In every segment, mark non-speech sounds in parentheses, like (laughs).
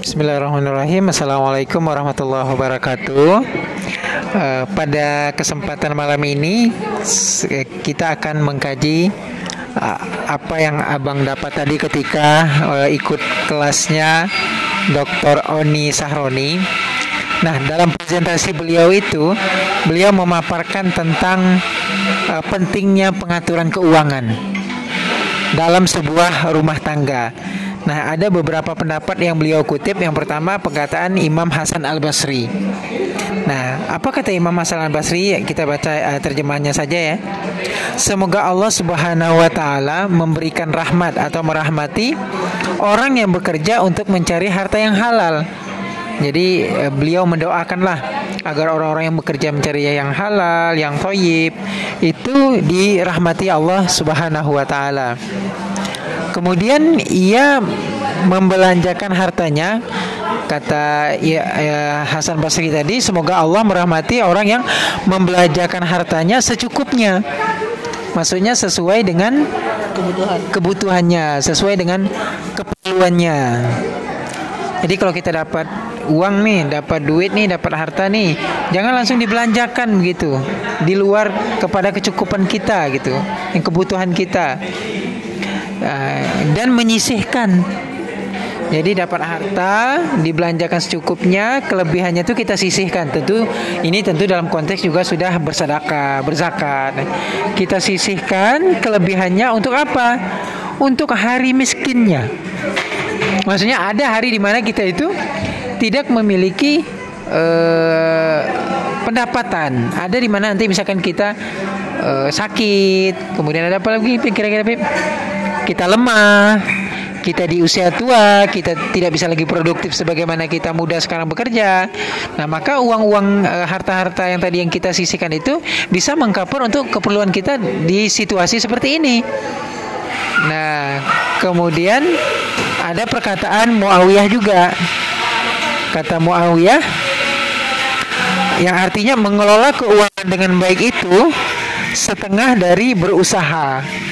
Bismillahirrahmanirrahim. Assalamualaikum warahmatullahi wabarakatuh. Uh, pada kesempatan malam ini kita akan mengkaji uh, apa yang abang dapat tadi ketika uh, ikut kelasnya Dr. Oni Sahroni. Nah, dalam presentasi beliau itu, beliau memaparkan tentang uh, pentingnya pengaturan keuangan dalam sebuah rumah tangga. Nah, ada beberapa pendapat yang beliau kutip. Yang pertama, perkataan Imam Hasan Al-Basri. Nah, apa kata Imam Hasan Al-Basri? Kita baca uh, terjemahannya saja ya. Semoga Allah Subhanahu wa taala memberikan rahmat atau merahmati orang yang bekerja untuk mencari harta yang halal. Jadi uh, beliau mendoakanlah agar orang-orang yang bekerja mencari yang halal, yang toyib itu dirahmati Allah Subhanahu wa taala. Kemudian ia membelanjakan hartanya kata ya, ya, Hasan Basri tadi semoga Allah merahmati orang yang membelanjakan hartanya secukupnya. Maksudnya sesuai dengan kebutuhan kebutuhannya, sesuai dengan keperluannya. Jadi kalau kita dapat uang nih, dapat duit nih, dapat harta nih, jangan langsung dibelanjakan begitu. Di luar kepada kecukupan kita gitu, yang kebutuhan kita. Ah, dan menyisihkan. Jadi dapat harta dibelanjakan secukupnya, kelebihannya itu kita sisihkan. Tentu ini tentu dalam konteks juga sudah bersedekah, berzakat. Kita sisihkan kelebihannya untuk apa? Untuk hari miskinnya. Maksudnya ada hari di mana kita itu tidak memiliki uh, pendapatan. Ada di mana nanti misalkan kita uh, sakit, kemudian ada apa lagi kira-kira kita lemah, kita di usia tua, kita tidak bisa lagi produktif sebagaimana kita muda sekarang bekerja. Nah, maka uang-uang e, harta-harta yang tadi yang kita sisihkan itu bisa mengcover untuk keperluan kita di situasi seperti ini. Nah, kemudian ada perkataan Muawiyah juga. Kata Muawiyah yang artinya mengelola keuangan dengan baik itu setengah dari berusaha.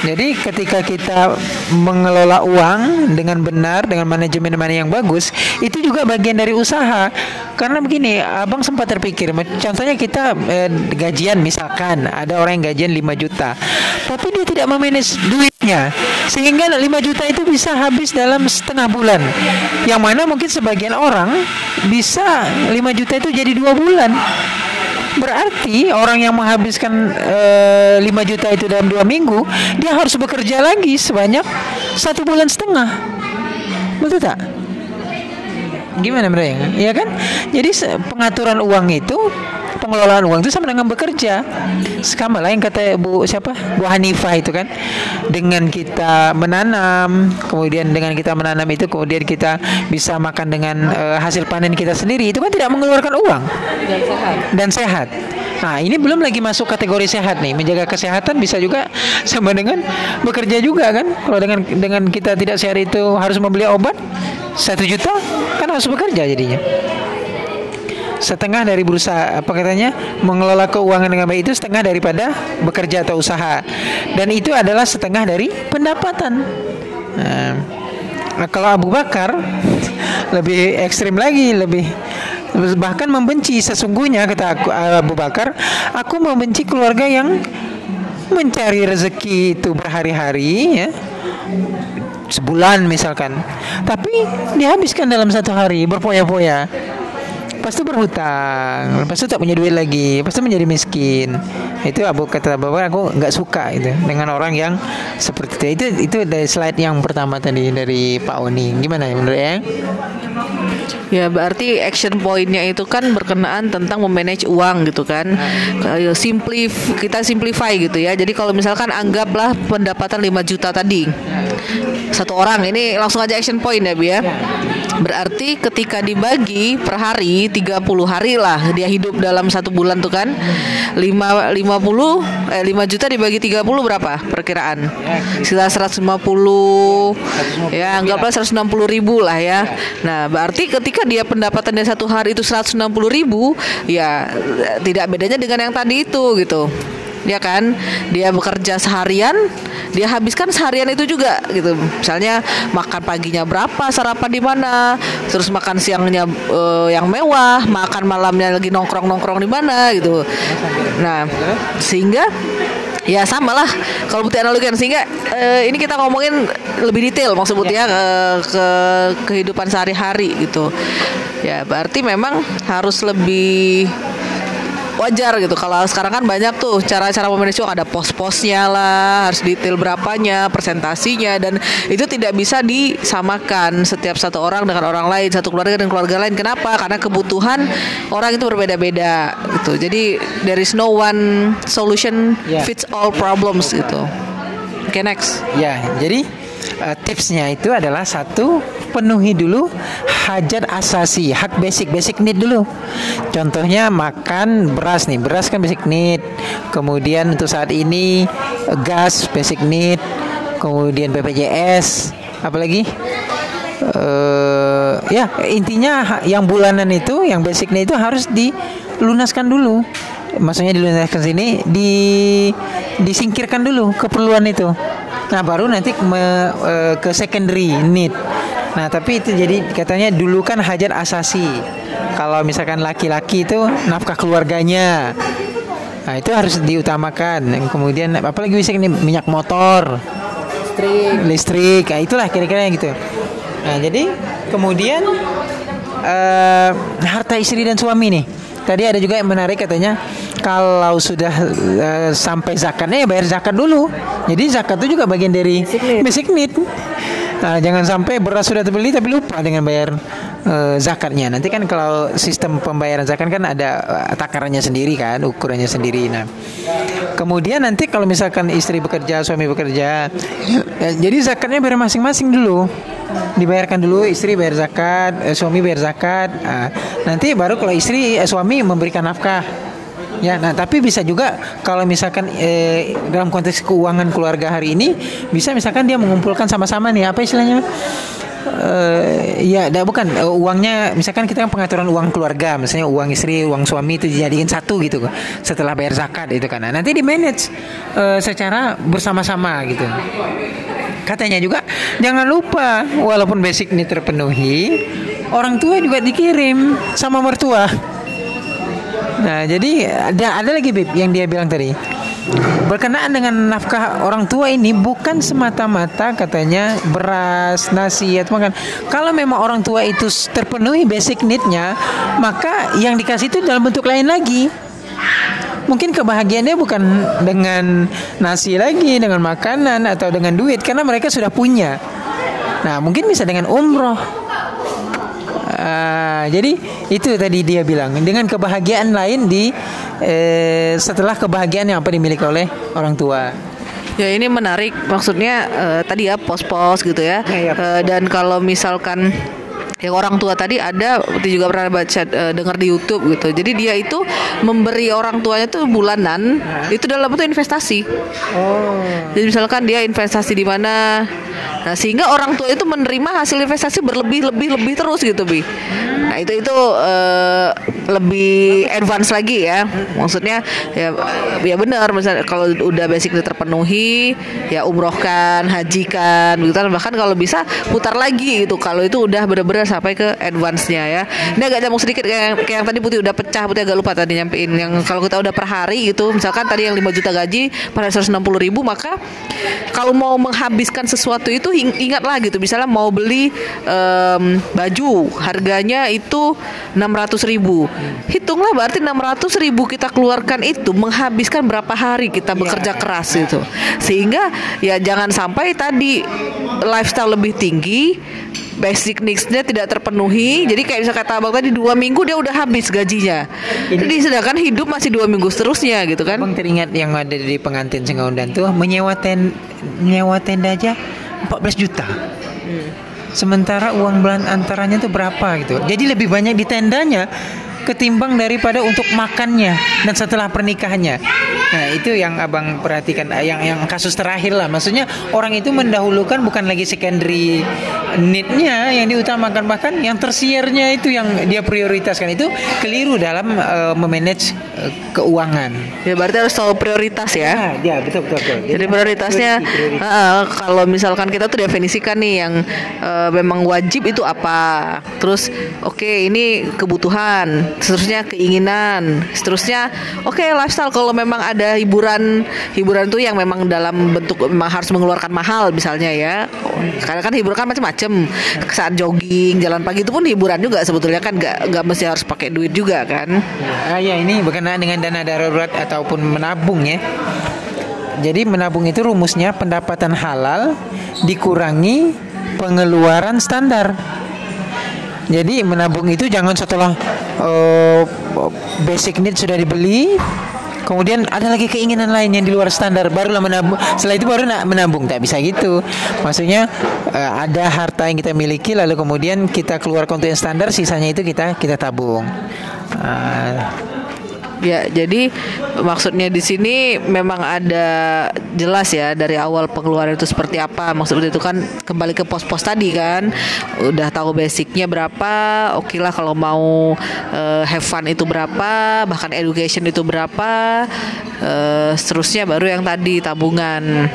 Jadi ketika kita mengelola uang dengan benar dengan manajemen money yang bagus, itu juga bagian dari usaha. Karena begini, Abang sempat terpikir, contohnya kita eh, gajian misalkan ada orang yang gajian 5 juta, tapi dia tidak memanage duitnya, sehingga 5 juta itu bisa habis dalam setengah bulan. Yang mana mungkin sebagian orang bisa 5 juta itu jadi dua bulan. Berarti orang yang menghabiskan e, eh, 5 juta itu dalam dua minggu, dia harus bekerja lagi sebanyak satu bulan setengah. Betul tak? Gimana mereka? Ya kan? Jadi pengaturan uang itu pengelolaan uang itu sama dengan bekerja. Sama lah yang kata Bu siapa? Bu Hanifah itu kan. Dengan kita menanam, kemudian dengan kita menanam itu kemudian kita bisa makan dengan uh, hasil panen kita sendiri. Itu kan tidak mengeluarkan uang dan sehat. Dan sehat. Nah, ini belum lagi masuk kategori sehat nih. Menjaga kesehatan bisa juga sama dengan bekerja juga kan. Kalau dengan dengan kita tidak sehat itu harus membeli obat satu juta kan harus bekerja jadinya setengah dari berusaha apa katanya mengelola keuangan dengan baik itu setengah daripada bekerja atau usaha. Dan itu adalah setengah dari pendapatan. Nah, kalau Abu Bakar (laughs) lebih ekstrim lagi lebih bahkan membenci sesungguhnya kata aku, Abu Bakar aku membenci keluarga yang mencari rezeki itu berhari-hari ya. Sebulan misalkan. Tapi dihabiskan dalam satu hari berpoya-poya Lepas berhutang, lepas itu tak punya duit lagi, lepas menjadi miskin. Itu Abu kata bapak aku nggak suka itu dengan orang yang seperti itu. Itu itu dari slide yang pertama tadi dari Pak Oni. Gimana ya menurut ya? Ya berarti action pointnya itu kan berkenaan tentang memanage uang gitu kan. Simplif kita simplify gitu ya. Jadi kalau misalkan anggaplah pendapatan 5 juta tadi satu orang ini langsung aja action point ya bi ya. Berarti ketika dibagi per hari 30 hari lah dia hidup dalam satu bulan tuh kan? 5 50 eh 5 juta dibagi 30 berapa perkiraan? Sekitar 150 ya anggaplah 160 ribu lah ya. Nah berarti ketika dia pendapatannya satu hari itu 160 ribu ya tidak bedanya dengan yang tadi itu gitu dia kan? Dia bekerja seharian dia habiskan seharian itu juga gitu. Misalnya makan paginya berapa sarapan di mana terus makan siangnya uh, yang mewah makan malamnya lagi nongkrong nongkrong di mana gitu. Nah sehingga ya sama lah kalau bukti analogi kan sehingga uh, ini kita ngomongin lebih detail maksud bukti ya. ke, ke kehidupan sehari-hari gitu. Ya berarti memang harus lebih wajar gitu. Kalau sekarang kan banyak tuh cara-cara memanage ada pos-posnya lah harus detail berapanya presentasinya. Dan itu tidak bisa disamakan setiap satu orang dengan orang lain satu keluarga dan keluarga lain. Kenapa? Karena kebutuhan orang itu berbeda-beda gitu. Jadi there is no one solution yeah. fits all problems gitu. Oke okay, next. Ya yeah, jadi uh, tipsnya itu adalah satu penuhi dulu hajat asasi hak basic basic need dulu. Contohnya makan beras nih beras kan basic need. Kemudian untuk saat ini gas basic need. Kemudian BPJS apalagi? Uh, ya intinya yang bulanan itu yang basic need itu harus dilunaskan dulu maksudnya dilunaskan sini di disingkirkan dulu keperluan itu Nah baru nanti me, e, ke secondary need. Nah tapi itu jadi katanya dulu kan hajat asasi. Kalau misalkan laki-laki itu nafkah keluarganya. Nah itu harus diutamakan. Kemudian apalagi bisa ini minyak motor, listrik, listrik. Nah, itulah kira-kira yang gitu. Nah jadi kemudian uh, harta istri dan suami nih. Tadi ada juga yang menarik katanya kalau sudah uh, sampai zakatnya ya bayar zakat dulu. Jadi zakat itu juga bagian dari basic need. Basic need. Nah, jangan sampai beras sudah terbeli tapi lupa dengan bayar uh, zakatnya. Nanti kan kalau sistem pembayaran zakat kan ada uh, takarannya sendiri kan, ukurannya sendiri. Nah, kemudian nanti kalau misalkan istri bekerja, suami bekerja, ya, jadi zakatnya bayar masing-masing dulu. Dibayarkan dulu istri bayar zakat, eh, suami bayar zakat. Nah, nanti baru kalau istri eh, suami memberikan nafkah Ya, nah tapi bisa juga kalau misalkan eh, dalam konteks keuangan keluarga hari ini bisa misalkan dia mengumpulkan sama-sama nih apa istilahnya? Uh, ya, dah bukan uh, uangnya misalkan kita kan pengaturan uang keluarga, misalnya uang istri, uang suami itu dijadikan satu gitu setelah bayar zakat itu. Nah, nanti di manage uh, secara bersama-sama gitu. Katanya juga jangan lupa walaupun basic ini terpenuhi, orang tua juga dikirim sama mertua. Nah, jadi ada ada lagi Bib yang dia bilang tadi. Berkenaan dengan nafkah orang tua ini bukan semata-mata katanya beras, nasi atau makan. Kalau memang orang tua itu terpenuhi basic need-nya, maka yang dikasih itu dalam bentuk lain lagi. Mungkin kebahagiaannya bukan dengan nasi lagi, dengan makanan atau dengan duit karena mereka sudah punya. Nah, mungkin bisa dengan umroh Uh, jadi itu tadi dia bilang dengan kebahagiaan lain di eh, setelah kebahagiaan yang apa dimiliki oleh orang tua. Ya ini menarik maksudnya uh, tadi ya pos-pos gitu ya. ya, ya uh, dan kalau misalkan yang orang tua tadi ada juga pernah baca uh, dengar di YouTube gitu. Jadi dia itu memberi orang tuanya tuh bulanan nah. itu dalam bentuk investasi. Oh. Jadi misalkan dia investasi di mana Nah, sehingga orang tua itu menerima hasil investasi berlebih lebih lebih terus gitu, Bi. Nah, itu itu uh, lebih advance lagi ya. Maksudnya ya ya benar misalnya kalau udah basic terpenuhi, ya umrohkan, hajikan, gitu kan. Bahkan kalau bisa putar lagi gitu. Kalau itu udah benar-benar sampai ke advance-nya ya. Ini agak nyambung sedikit kayak, kayak yang tadi Putih udah pecah, Putih agak lupa tadi nyampein yang kalau kita udah per hari gitu, misalkan tadi yang 5 juta gaji pada 160 ribu maka kalau mau menghabiskan sesuatu itu itu ingatlah gitu misalnya mau beli um, baju harganya itu 600 ribu hitunglah berarti 600 ribu kita keluarkan itu menghabiskan berapa hari kita bekerja keras itu sehingga ya jangan sampai tadi lifestyle lebih tinggi basic needs-nya tidak terpenuhi. Jadi kayak bisa kata abang tadi dua minggu dia udah habis gajinya. Ini, Jadi sedangkan hidup masih dua minggu seterusnya gitu kan. Abang teringat yang ada di pengantin Sengaundan tuh menyewa ten menyewa tenda aja 14 juta. Hmm. Sementara uang bulan antaranya itu berapa gitu. Jadi lebih banyak di tendanya ketimbang daripada untuk makannya dan setelah pernikahannya. Nah, itu yang Abang perhatikan yang yang kasus terakhir lah. Maksudnya orang itu mendahulukan bukan lagi secondary need-nya yang diutamakan bahkan yang tersiernya itu yang dia prioritaskan itu keliru dalam uh, memanage uh, keuangan. Ya berarti harus tahu prioritas ya. Ah, ya betul betul betul. Jadi prioritasnya prioritas. uh, kalau misalkan kita tuh definisikan nih yang uh, memang wajib itu apa. Terus oke okay, ini kebutuhan, seterusnya keinginan, seterusnya oke okay, lifestyle kalau memang ada hiburan hiburan tuh yang memang dalam bentuk memang harus mengeluarkan mahal misalnya ya. Karena kan hiburan kan macam-macam. Saat jogging, jalan pagi itu pun hiburan juga sebetulnya kan nggak nggak mesti harus pakai duit juga kan. Ah ya ini berkenaan dengan dana darurat ataupun menabung ya. Jadi menabung itu rumusnya pendapatan halal dikurangi pengeluaran standar. Jadi menabung itu jangan setelah uh, basic need sudah dibeli, kemudian ada lagi keinginan lain yang di luar standar. Barulah menabung. Setelah itu baru nak menabung. Tak bisa gitu. Maksudnya uh, ada harta yang kita miliki lalu kemudian kita keluar yang standar sisanya itu kita kita tabung. Uh, Ya, jadi maksudnya di sini memang ada jelas ya dari awal pengeluaran itu seperti apa. Maksudnya itu kan kembali ke pos-pos tadi kan. Udah tahu basicnya berapa, oke lah kalau mau uh, have fun itu berapa, bahkan education itu berapa. Uh, seterusnya baru yang tadi tabungan.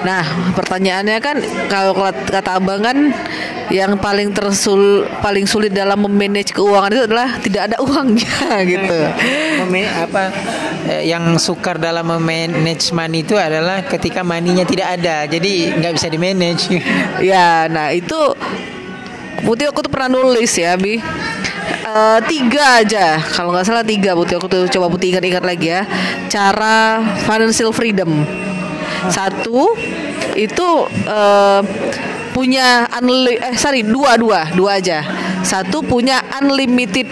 Nah, pertanyaannya kan kalau kata Abang kan yang paling tersul paling sulit dalam memanage keuangan itu adalah tidak ada (laughs) uangnya gitu. Mem apa eh, yang sukar dalam memanage money itu adalah ketika maninya tidak ada. Jadi nggak bisa di manage. (laughs) ya, nah itu Putih aku tuh pernah nulis ya, Bi. Uh, tiga aja kalau nggak salah tiga putih aku tuh coba putih ingat-ingat lagi ya cara financial freedom satu itu uh, punya unli eh sorry dua dua dua aja. Satu punya unlimited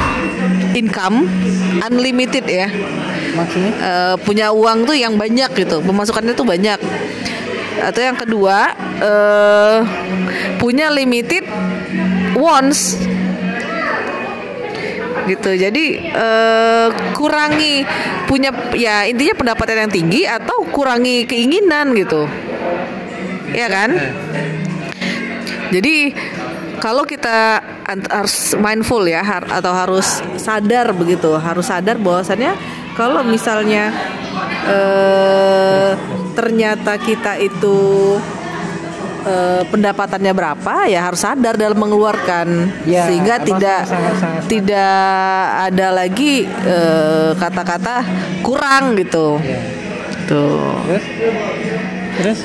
income, unlimited ya. Maksudnya? Uh, punya uang tuh yang banyak gitu, pemasukannya tuh banyak. Atau yang kedua uh, punya limited wants gitu. Jadi uh, kurangi punya ya intinya pendapatan yang tinggi atau kurangi keinginan gitu. Ya kan? Jadi kalau kita harus mindful ya atau harus sadar begitu harus sadar bahwasannya kalau misalnya uh, ternyata kita itu uh, pendapatannya berapa ya harus sadar dalam mengeluarkan ya, sehingga tidak sangat, sangat, tidak ada lagi uh, kata-kata kurang gitu. Ya. Tuh. Terus? Terus?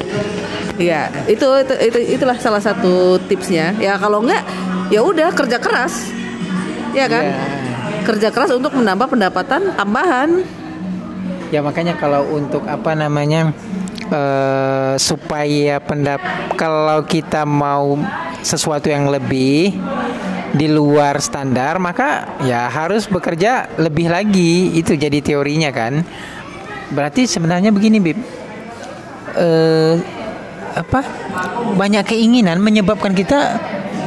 Ya, itu, itu itu itulah salah satu tipsnya. Ya kalau enggak ya udah kerja keras. Ya kan? Ya. Kerja keras untuk menambah pendapatan tambahan. Ya makanya kalau untuk apa namanya uh, supaya pendap kalau kita mau sesuatu yang lebih di luar standar maka ya harus bekerja lebih lagi itu jadi teorinya kan berarti sebenarnya begini bib uh, apa banyak keinginan menyebabkan kita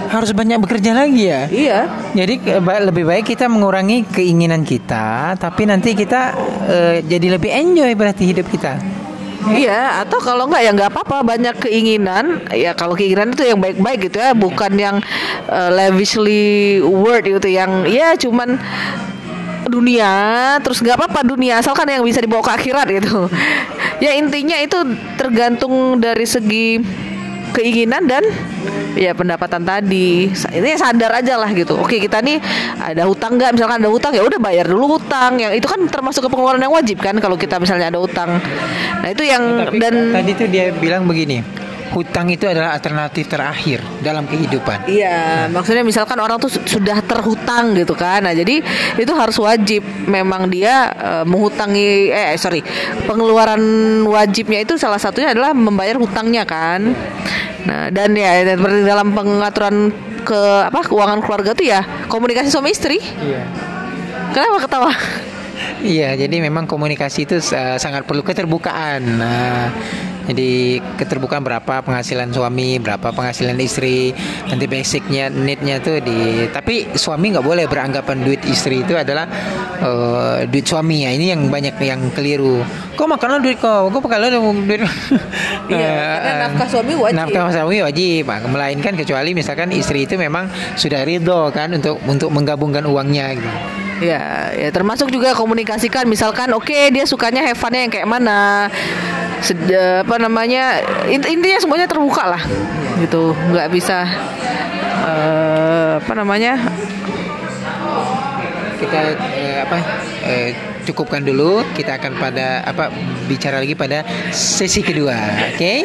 harus banyak bekerja lagi ya. Iya. Jadi lebih baik kita mengurangi keinginan kita, tapi nanti kita uh, jadi lebih enjoy berarti hidup kita. Iya, atau kalau enggak ya nggak apa-apa banyak keinginan. Ya kalau keinginan itu yang baik-baik gitu ya, bukan yang uh, lavishly word gitu yang ya cuman dunia terus nggak apa-apa dunia asalkan yang bisa dibawa ke akhirat gitu (laughs) ya intinya itu tergantung dari segi keinginan dan ya pendapatan tadi. Ini sadar aja lah gitu. Oke kita nih ada hutang nggak? Misalkan ada hutang ya udah bayar dulu hutang. Yang itu kan termasuk ke pengeluaran yang wajib kan kalau kita misalnya ada hutang. Nah itu yang Tapi, dan tadi tuh dia bilang begini hutang itu adalah alternatif terakhir dalam kehidupan. Iya, nah. maksudnya misalkan orang tuh sudah terhutang gitu kan. Nah, jadi itu harus wajib memang dia uh, menghutangi eh sorry, pengeluaran wajibnya itu salah satunya adalah membayar hutangnya kan. Nah, dan ya seperti dalam pengaturan ke apa keuangan keluarga tuh ya komunikasi suami istri. Iya. Kenapa ketawa? Iya, jadi memang komunikasi itu uh, sangat perlu keterbukaan. Nah, Jadi keterbukaan berapa penghasilan suami, berapa penghasilan istri, nanti basicnya, neednya tuh di. Tapi suami nggak boleh beranggapan duit istri itu adalah uh, duit suami ya. Ini yang banyak yang keliru. Kok makanlah duit kau, kok pakai duit. (laughs) Iya, (laughs) karena nafkah suami wajib. Nafkah suami wajib, melainkan kecuali misalkan istri itu memang sudah ridho kan untuk untuk menggabungkan uangnya gitu. Ya, ya termasuk juga komunikasikan misalkan oke okay, dia sukanya have fun-nya yang kayak mana. Sed, apa namanya? Intinya semuanya terbuka lah. Gitu. nggak bisa uh, apa namanya? Kita uh, apa? Uh, cukupkan dulu. Kita akan pada apa bicara lagi pada sesi kedua. Oke? Okay?